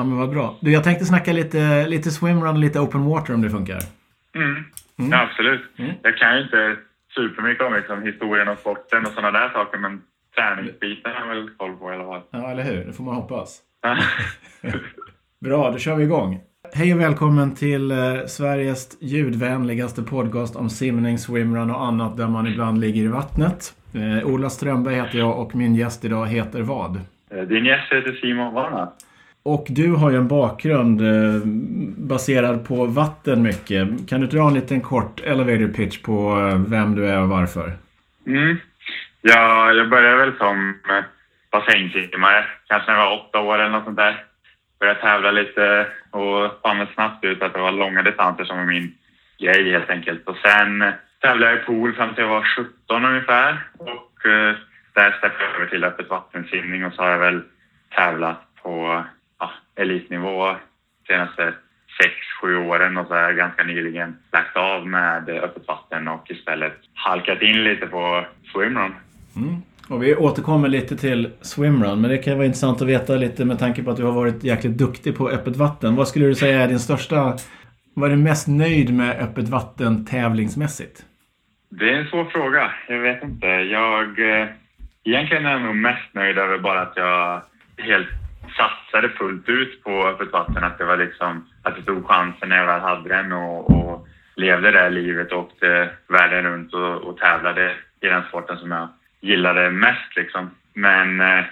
Ja, men vad bra. Du, jag tänkte snacka lite, lite swimrun lite open water om det funkar. Mm. Ja, absolut. Jag kan ju inte supermycket om liksom, historien och sporten och sådana där saker, men träningsbiten har jag väl koll på i alla fall. Ja, eller hur? Det får man hoppas. Bra, då kör vi igång. Hej och välkommen till eh, Sveriges ljudvänligaste podcast om simning, swimrun och annat där man ibland ligger i vattnet. Eh, Ola Strömberg heter jag och min gäst idag heter vad? Eh, Din gäst heter Simon Varna. Och du har ju en bakgrund eh, baserad på vatten mycket. Kan du dra en liten kort elevator pitch på eh, vem du är och varför? Mm. Ja, jag började väl som eh, bassängsimmare, kanske när jag var åtta år eller något sånt där. Började tävla lite och fann väl snabbt ut att det var långa distanser som var min grej helt enkelt. Och sen eh, tävlade jag i pool fram till jag var 17 ungefär. Och eh, där steppade jag över till öppet vattensimning och så har jag väl tävlat på elitnivå senaste sex, sju åren och så har jag ganska nyligen lagt av med öppet vatten och istället halkat in lite på swimrun. Mm. Och vi återkommer lite till swimrun, men det kan vara intressant att veta lite med tanke på att du har varit jäkligt duktig på öppet vatten. Vad skulle du säga är din största... Vad är du mest nöjd med öppet vatten tävlingsmässigt? Det är en svår fråga. Jag vet inte. Jag... Eh, egentligen är jag nog mest nöjd över bara att jag helt satsade fullt ut på öppet vatten. Att det var liksom... Att jag tog chansen när jag väl hade den och, och levde det livet och åkte världen runt och, och tävlade i den sporten som jag gillade mest liksom. Men eh,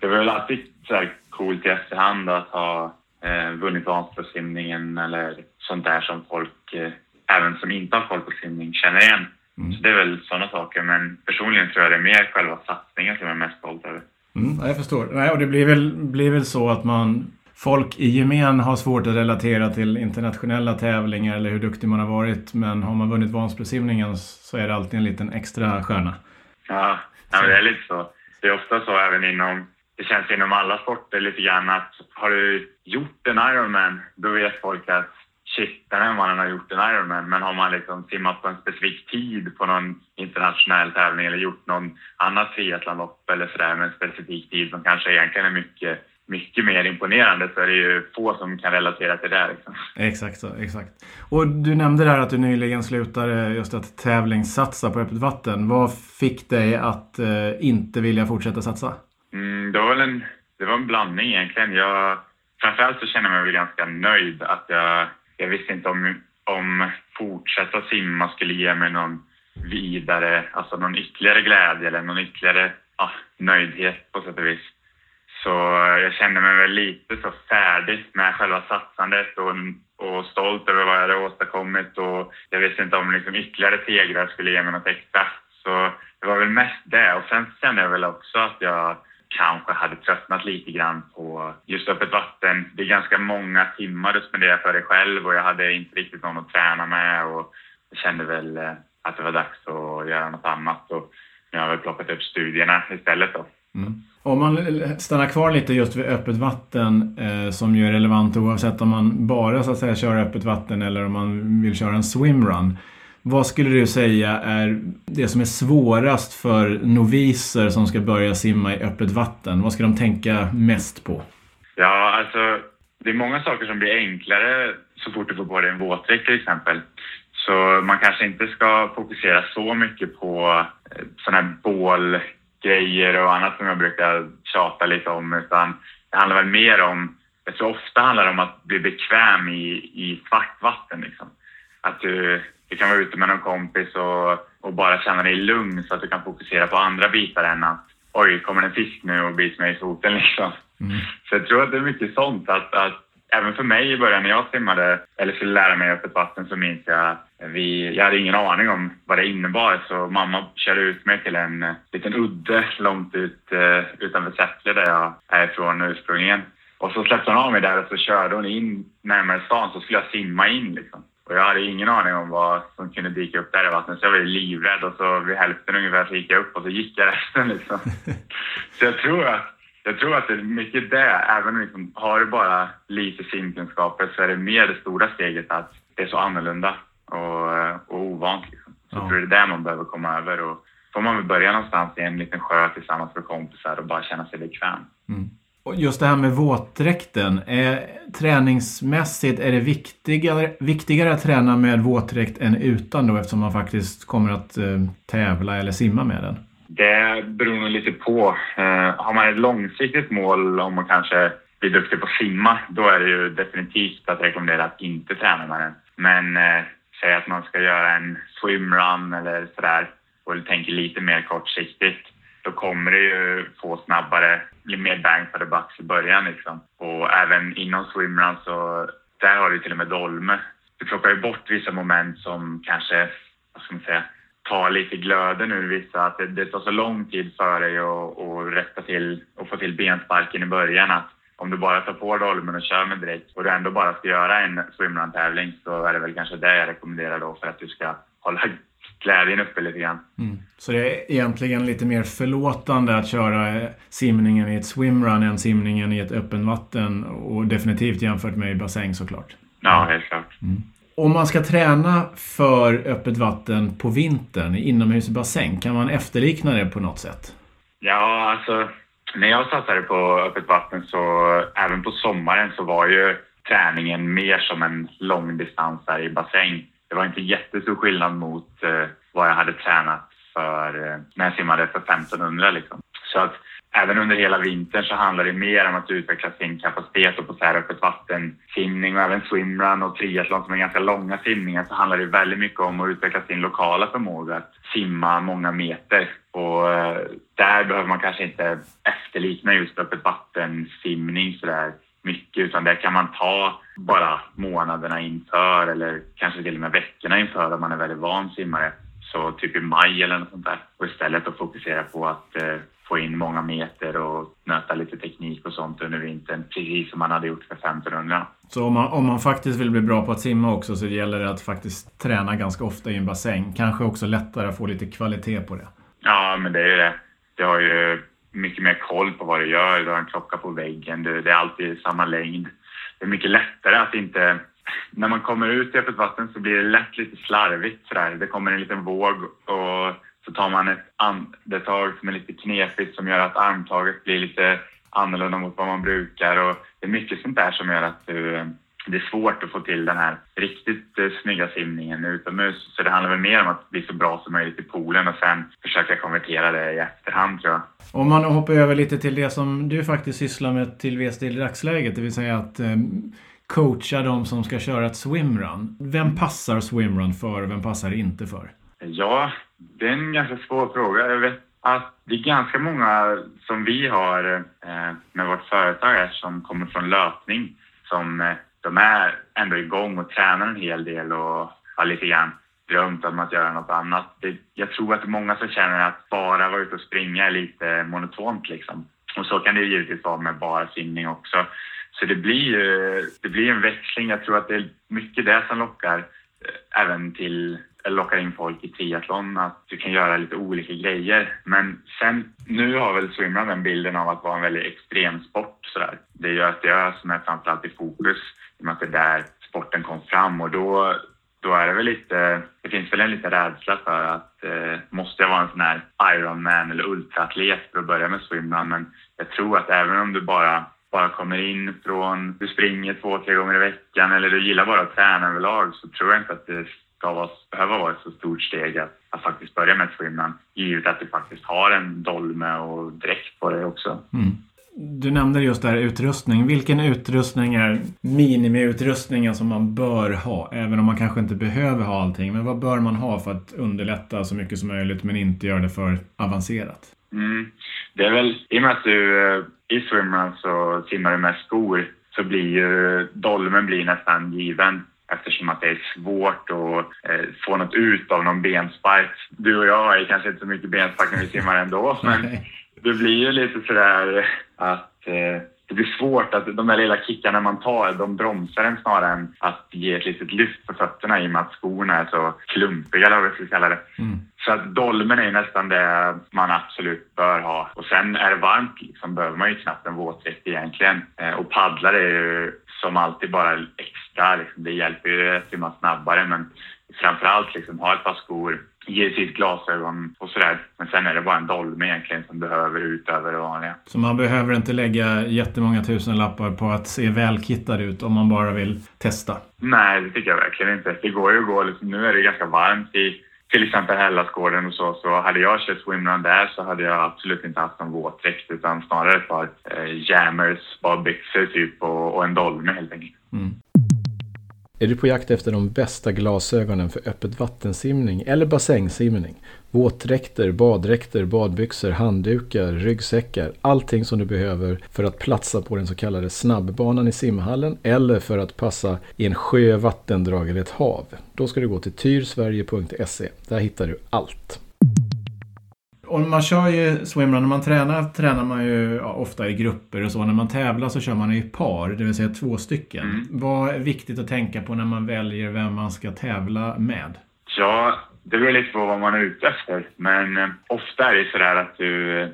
det var väl alltid så här coolt i efterhand att ha eh, vunnit simningen eller sånt där som folk, eh, även som inte har koll på simning, känner igen. Mm. Så det är väl sådana saker. Men personligen tror jag det är mer själva satsningen som jag är mest stolt över. Mm, jag förstår. Nej, och det blir väl, blir väl så att man... Folk i gemen har svårt att relatera till internationella tävlingar eller hur duktig man har varit. Men har man vunnit Vansbrosimningen så är det alltid en liten extra stjärna. Ja, ja det är lite så. Det är ofta så även inom, det känns inom alla sporter lite grann att har du gjort en Ironman, då vet folk att shit, den här mannen har gjort en Ironman. Men har man liksom simmat på en specifik tid på någon internationell tävling eller gjort någon annat triathlonlopp eller sådär med en specifik tid som kanske egentligen är mycket mycket mer imponerande så är det ju få som kan relatera till det. Liksom. Exakt så, exakt. Och du nämnde där att du nyligen slutade just att tävlingssatsa på öppet vatten. Vad fick dig att eh, inte vilja fortsätta satsa? Mm, det, var väl en, det var en blandning egentligen. Jag, framförallt så känner jag mig väl ganska nöjd att jag, jag visste inte om, om fortsätta simma skulle ge mig någon vidare, alltså någon ytterligare glädje eller någon ytterligare ja, nöjdhet på sätt och vis. Så jag kände mig väl lite så färdig med själva satsandet och, och stolt över vad jag hade åstadkommit och jag visste inte om liksom ytterligare segrar skulle ge mig något extra. Så det var väl mest det och sen kände jag väl också att jag kanske hade tröttnat lite grann på just öppet vatten. Det är ganska många timmar du spenderar för dig själv och jag hade inte riktigt någon att träna med och jag kände väl eh, att det var dags att göra något annat och nu har väl plockat upp studierna istället då. Mm. Om man stannar kvar lite just vid öppet vatten eh, som ju är relevant oavsett om man bara så att säga kör öppet vatten eller om man vill köra en swimrun. Vad skulle du säga är det som är svårast för noviser som ska börja simma i öppet vatten? Vad ska de tänka mest på? Ja, alltså det är många saker som blir enklare så fort du får på dig en våtdräkt till exempel. Så man kanske inte ska fokusera så mycket på eh, sådana här bålgrejer och annat som jag brukar tjata lite om utan det handlar väl mer om, jag tror ofta handlar det om att bli bekväm i, i svart vatten liksom. Att du, du kan vara ute med någon kompis och, och bara känna dig lugn så att du kan fokusera på andra bitar än att oj, kommer en fisk nu och biter mig i foten liksom. Mm. Så jag tror att det är mycket sånt att, att även för mig i början när jag simmade eller skulle lära mig öppet vatten så minns jag vi, jag hade ingen aning om vad det innebar så mamma körde ut mig till en uh, liten udde långt ut uh, utanför Säffle där jag är ifrån ursprungligen. Och så släppte hon av mig där och så körde hon in närmare stan så skulle jag simma in liksom. Och jag hade ingen aning om vad som kunde dyka upp där i vattnet så jag var livrädd och så vid hälften ungefär så gick jag upp och så gick jag resten liksom. så jag tror att jag tror att det är mycket det, även om liksom, har du bara lite simkunskaper så är det mer det stora steget att det är så annorlunda och, och ovant. Liksom. Så ja. jag tror det är det man behöver komma över. Och får man väl börja någonstans i en liten sjö tillsammans med kompisar och bara känna sig bekväm. Mm. Just det här med våtdräkten. Är, träningsmässigt är det viktigare, viktigare att träna med våtdräkt än utan då eftersom man faktiskt kommer att eh, tävla eller simma med den? Det beror nog lite på. Eh, har man ett långsiktigt mål om man kanske blir duktig på att simma, då är det ju definitivt att rekommendera att inte träna med den. Men eh, säg att man ska göra en swimrun eller sådär och tänker lite mer kortsiktigt, då kommer det ju få snabbare, bli mer bang for the bucks i början liksom. Och även inom swimrun så, där har du till och med dolme. Du plockar ju bort vissa moment som kanske, vad ska man säga, tar lite glöden ur vissa. Att det, det tar så lång tid för dig att, att rätta till och få till bensparken i början att om du bara tar på dolmen och kör med direkt och du ändå bara ska göra en swimrun-tävling så är det väl kanske det jag rekommenderar då för att du ska hålla glädjen uppe lite grann. Mm. Så det är egentligen lite mer förlåtande att köra simningen i ett swimrun än simningen i ett öppen vatten och definitivt jämfört med i bassäng såklart. Ja, helt klart. Mm. Om man ska träna för öppet vatten på vintern i inomhusbassäng, kan man efterlikna det på något sätt? Ja, alltså när jag satsade på öppet vatten så även på sommaren så var ju träningen mer som en långdistans i bassäng. Det var inte jättestor skillnad mot eh, vad jag hade tränat för eh, när jag simmade för 1500 liksom. Så att även under hela vintern så handlar det mer om att utveckla sin kapacitet och på så här öppet vatten simning och även swimrun och triathlon som är ganska långa simningar så handlar det väldigt mycket om att utveckla sin lokala förmåga att simma många meter. Och eh, där behöver man kanske inte efterlikna just öppet vatten simning sådär mycket utan det kan man ta bara månaderna inför eller kanske till och med veckorna inför om man är väldigt van simmare. Så typ i maj eller något sånt där. Och istället att fokusera på att eh, få in många meter och nöta lite teknik och sånt under vintern. Precis som man hade gjort för 1500. Så om man, om man faktiskt vill bli bra på att simma också så gäller det att faktiskt träna ganska ofta i en bassäng. Kanske också lättare att få lite kvalitet på det. Ja, men det är ju det. Du har ju mycket mer koll på vad du gör. Du har en klocka på väggen. Det är alltid samma längd. Det är mycket lättare att inte... När man kommer ut i öppet vatten så blir det lätt lite slarvigt sådär. Det kommer en liten våg och så tar man ett andetag som är lite knepigt som gör att armtaget blir lite annorlunda mot vad man brukar. Och det är mycket sånt där som gör att du, det är svårt att få till den här riktigt eh, snygga simningen utomhus. Så det handlar väl mer om att bli så bra som möjligt i poolen och sen försöka konvertera det i efterhand tror jag. Om man hoppar över lite till det som du faktiskt sysslar med till VSD i dagsläget, det vill säga att eh, coacha de som ska köra ett swimrun. Vem passar swimrun för och vem passar inte för? Ja, det är en ganska svår fråga. Jag vet att det är ganska många som vi har eh, med vårt företag här som kommer från löpning som eh, de är ändå igång och tränar en hel del och har lite grann drömt om att göra något annat. Det, jag tror att det är många som känner att bara vara ute och springa är lite monotont liksom. Och så kan det givetvis vara med bara simning också. Så det blir, det blir en växling. Jag tror att det är mycket det som lockar eh, även till lockar in folk i triathlon, att du kan göra lite olika grejer. Men sen, nu har väl swimrun den bilden av att vara en väldigt extrem sport sådär. Det är ju att som är framförallt i fokus, i och med att det är där sporten kom fram och då, då är det väl lite, det finns väl en liten rädsla för att eh, måste jag vara en sån här Ironman eller ultraatlet för att börja med swimrun? Men jag tror att även om du bara bara kommer in från, du springer två, tre gånger i veckan eller du gillar bara att träna överlag så tror jag inte att det ska vara, behöva vara ett så stort steg att, att faktiskt börja med swimrun. Givet att du faktiskt har en dolme och dräkt på dig också. Mm. Du nämnde just där utrustning. Vilken utrustning är minimiutrustningen som man bör ha? Även om man kanske inte behöver ha allting. Men vad bör man ha för att underlätta så mycket som möjligt men inte göra det för avancerat? Mm. Det är väl, i och med att du eh, i swimrun så simmar du med skor så blir ju dolmen blir nästan given eftersom att det är svårt att eh, få något ut av någon benspark. Du och jag är kanske inte så mycket benspark när vi simmar ändå, men det blir ju lite sådär att eh, det blir svårt att de där lilla kickarna man tar, de bromsar en snarare än att ge ett litet lyft på fötterna i och med att skorna är så klumpiga eller vad vi ska kalla det. Mm. Så att dolmen är nästan det man absolut bör ha. Och sen är det varmt liksom behöver man ju knappt en våtdräkt egentligen. Eh, och paddlar är ju som alltid bara extra extra. Liksom. Det hjälper ju att simma snabbare men framförallt liksom, ha ett par skor, givetvis glasögon och sådär. Men sen är det bara en dolme egentligen som behöver utöver det vanliga. Så man behöver inte lägga jättemånga tusen lappar på att se välkittad ut om man bara vill testa? Nej, det tycker jag verkligen inte. Det går ju att gå, liksom, nu är det ganska varmt i till exempel Hellasgården och så, så hade jag kört swimrun där så hade jag absolut inte haft någon våtdräkt utan snarare ett par eh, jammers, badbyxor typ och, och en dolme helt enkelt. Mm. Är du på jakt efter de bästa glasögonen för öppet vattensimning eller bassängsimning? Våtdräkter, baddräkter, badbyxor, handdukar, ryggsäckar. Allting som du behöver för att platsa på den så kallade snabbbanan i simhallen eller för att passa i en sjö, vattendrag eller ett hav. Då ska du gå till tyrsverige.se. Där hittar du allt. Och man kör ju swimrun, när man tränar tränar man ju ja, ofta i grupper och så. När man tävlar så kör man i par, det vill säga två stycken. Mm. Vad är viktigt att tänka på när man väljer vem man ska tävla med? Ja, det beror lite på vad man är ute efter. Men eh, ofta är det sådär att du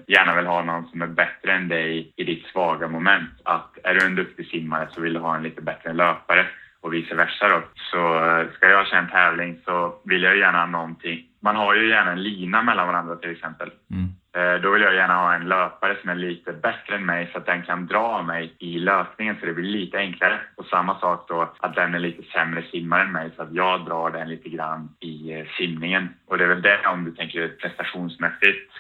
gärna vill ha någon som är bättre än dig i ditt svaga moment. Att är du en duktig simmare så vill du ha en lite bättre löpare och vice versa då. Så eh, ska jag köra en tävling så vill jag gärna ha någonting. Man har ju gärna en lina mellan varandra till exempel. Mm. Eh, då vill jag gärna ha en löpare som är lite bättre än mig så att den kan dra mig i löpningen så det blir lite enklare. Och samma sak då att den är lite sämre simmare än mig så att jag drar den lite grann i eh, simningen. Och det är väl det om du tänker ett prestationsmässigt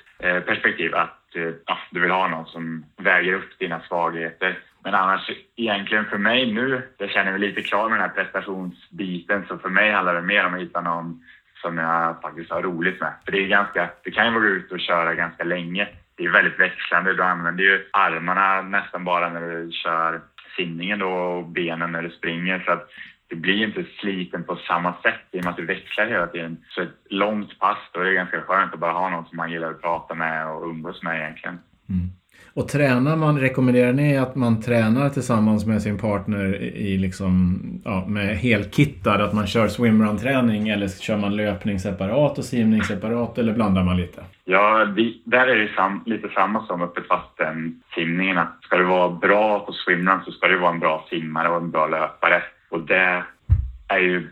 perspektiv att ja, du vill ha någon som väger upp dina svagheter. Men annars egentligen för mig nu, jag känner mig lite klar med den här prestationsbiten så för mig handlar det mer om att hitta någon som jag faktiskt har roligt med. För det är ganska, du kan ju vara ute och köra ganska länge. Det är väldigt växlande. Du använder ju armarna nästan bara när du kör simningen då och benen när du springer. Så att du blir inte sliten på samma sätt i och med att du växlar hela tiden. Så ett långt pass, då är det ganska skönt att bara ha någon som man gillar att prata med och umgås med egentligen. Mm. Och tränar man, rekommenderar ni att man tränar tillsammans med sin partner i liksom, ja, med helkittad, att man kör swimrun-träning eller kör man löpning separat och simning separat eller blandar man lite? Ja, vi, där är det sam, lite samma som öppet vatten-simningen. Ska du vara bra på swimrun så ska du vara en bra simmare och en bra löpare. Och det är ju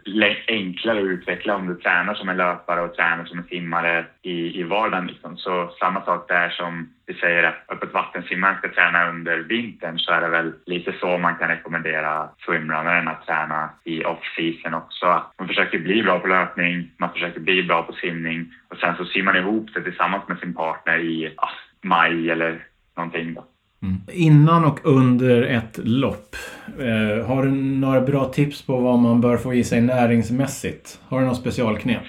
enklare att utveckla om du tränar som en löpare och tränar som en simmare i, i vardagen. Liksom. Så samma sak där som vi säger att öppet vattensimmaren ska träna under vintern så är det väl lite så man kan rekommendera swimrunnaren att träna i off-season också. Man försöker bli bra på löpning, man försöker bli bra på simning och sen så simmar man ihop det tillsammans med sin partner i ah, maj eller någonting. Då. Mm. Innan och under ett lopp, eh, har du några bra tips på vad man bör få i sig näringsmässigt? Har du något specialknep?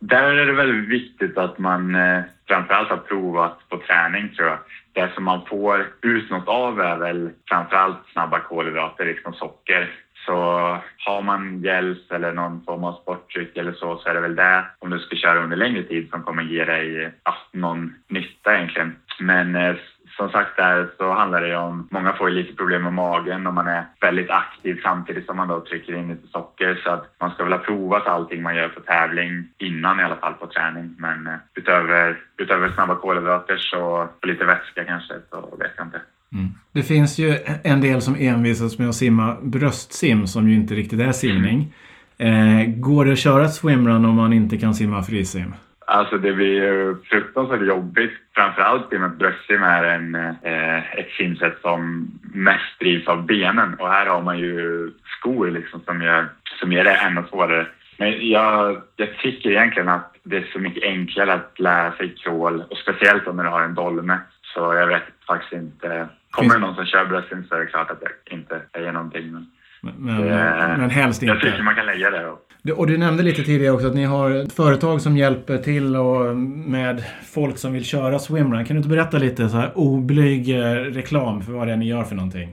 Där är det väldigt viktigt att man eh, framförallt har provat på träning tror jag. Det som man får ut något av är väl framförallt snabba kolhydrater, liksom socker. Så har man gels eller någon form av sportdryck eller så, så är det väl det om du ska köra under längre tid som kommer ge dig ja, någon nytta egentligen. Men eh, som sagt där så handlar det om, många får ju lite problem med magen om man är väldigt aktiv samtidigt som man då trycker in lite socker så att man ska väl ha provat allting man gör på tävling innan i alla fall på träning. Men eh, utöver, utöver snabba kolhydrater så och lite vätska kanske så vet jag inte. Mm. Det finns ju en del som envisas med att simma bröstsim som ju inte riktigt är simning. Mm. Eh, går det att köra swimrun om man inte kan simma frisim? Alltså det blir fruktansvärt jobbigt. Framförallt i och med att bröstsim är en, eh, ett simsätt som mest drivs av benen. Och här har man ju skor liksom som gör, som gör det ännu svårare. Men jag, jag tycker egentligen att det är så mycket enklare att lära sig crawl och speciellt om du har en dolme. Så jag vet faktiskt inte. Kommer det någon som kör bröstsim så är det klart att jag inte säger någonting. Men, men, det, men helst inte. Jag tycker man kan lägga det. Och, och du nämnde lite tidigare också att ni har ett företag som hjälper till och med folk som vill köra swimrun. Kan du inte berätta lite så här oblyg eh, reklam för vad det är ni gör för någonting?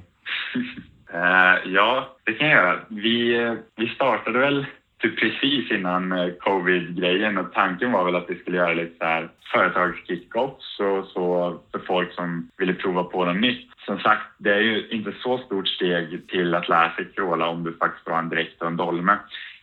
uh, ja, det kan jag göra. Vi, eh, vi startade väl typ precis innan eh, covid-grejen och tanken var väl att vi skulle göra lite så här företagskickoffs och så för folk som ville prova på något nytt. Som sagt, det är ju inte så stort steg till att lära sig crawla om du faktiskt har en dräkt och en dolme.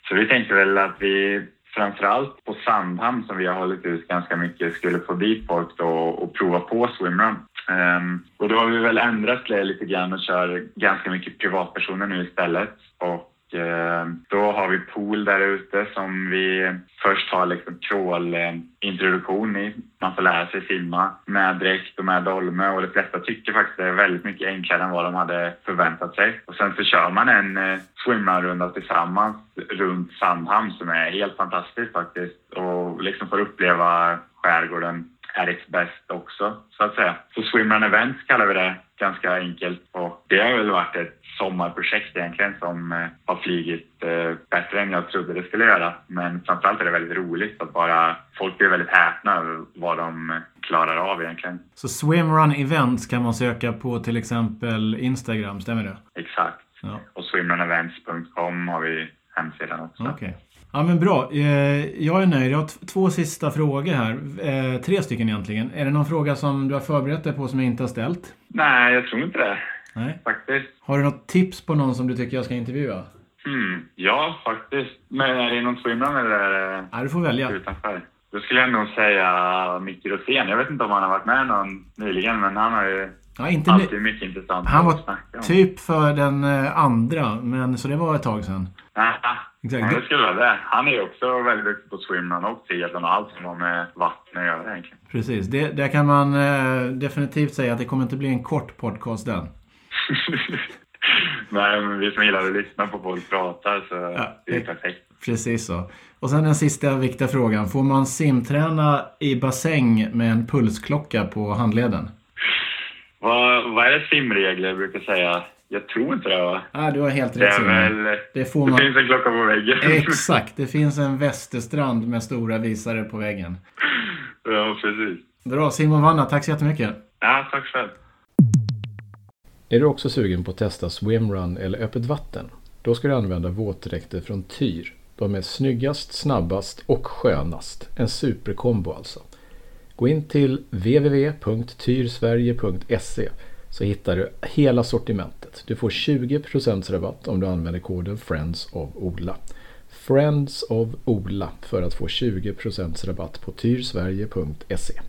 Så vi tänkte väl att vi framförallt på Sandhamn som vi har hållit ut ganska mycket skulle få dit folk då och prova på swimrun. Um, och då har vi väl ändrat det lite grann och kör ganska mycket privatpersoner nu istället. Och Eh, då har vi pool där ute som vi först har liksom crawl-introduktion i. Man får lära sig simma med dräkt och med dolme och de flesta tycker faktiskt det är väldigt mycket enklare än vad de hade förväntat sig. Och sen så kör man en eh, swimrunrunda tillsammans runt Sandhamn som är helt fantastiskt faktiskt och liksom får uppleva skärgården its bäst också, så att säga. Så Swimrun Events kallar vi det ganska enkelt och det har väl varit ett sommarprojekt egentligen som eh, har flygit eh, bättre än jag trodde det skulle göra. Men framförallt är det väldigt roligt att bara folk blir väldigt häpna över vad de klarar av egentligen. Så Swimrun Events kan man söka på till exempel Instagram, stämmer det? Exakt. Ja. Och swimrunevents.com har vi hemsidan också. Okay. Ja men bra. Eh, jag är nöjd. Jag har två sista frågor här. Eh, tre stycken egentligen. Är det någon fråga som du har förberett dig på som jag inte har ställt? Nej, jag tror inte det. Nej. Faktiskt. Har du något tips på någon som du tycker jag ska intervjua? Mm, ja, faktiskt. Men är det inom swimrun eller ja, du får välja. utanför? Då skulle jag nog säga Micke Rosén. Jag vet inte om han har varit med någon nyligen, men han har ju ja, inte alltid mycket intressant Han var typ för den eh, andra, men så det var ett tag sedan. Aha. Exakt. Ja, det skulle vara det. Han är också väldigt duktig på swimrun och triathlon och allt som har med vatten att göra egentligen. Precis. Det, där kan man eh, definitivt säga att det kommer inte bli en kort podcast den. Nej, men vi som gillar att lyssna på folk prata så ja, det är perfekt. Precis så. Och sen den sista viktiga frågan. Får man simträna i bassäng med en pulsklocka på handleden? Vad, vad är simregler brukar säga? Jag tror inte det va? Ja, du har helt rätt det, väl, det, får man... det finns en klocka på väggen. Exakt, det finns en Västerstrand med stora visare på väggen. Ja, precis. Bra, Simon Vanna, tack så jättemycket. Ja, tack själv. Är du också sugen på att testa swimrun eller öppet vatten? Då ska du använda våtdräkter från Tyr. De är snyggast, snabbast och skönast. En superkombo alltså. Gå in till www.tyrsverige.se så hittar du hela sortimentet. Du får 20% rabatt om du använder koden Friends of Ola. Friends of Ola för att få 20% rabatt på tyrsverige.se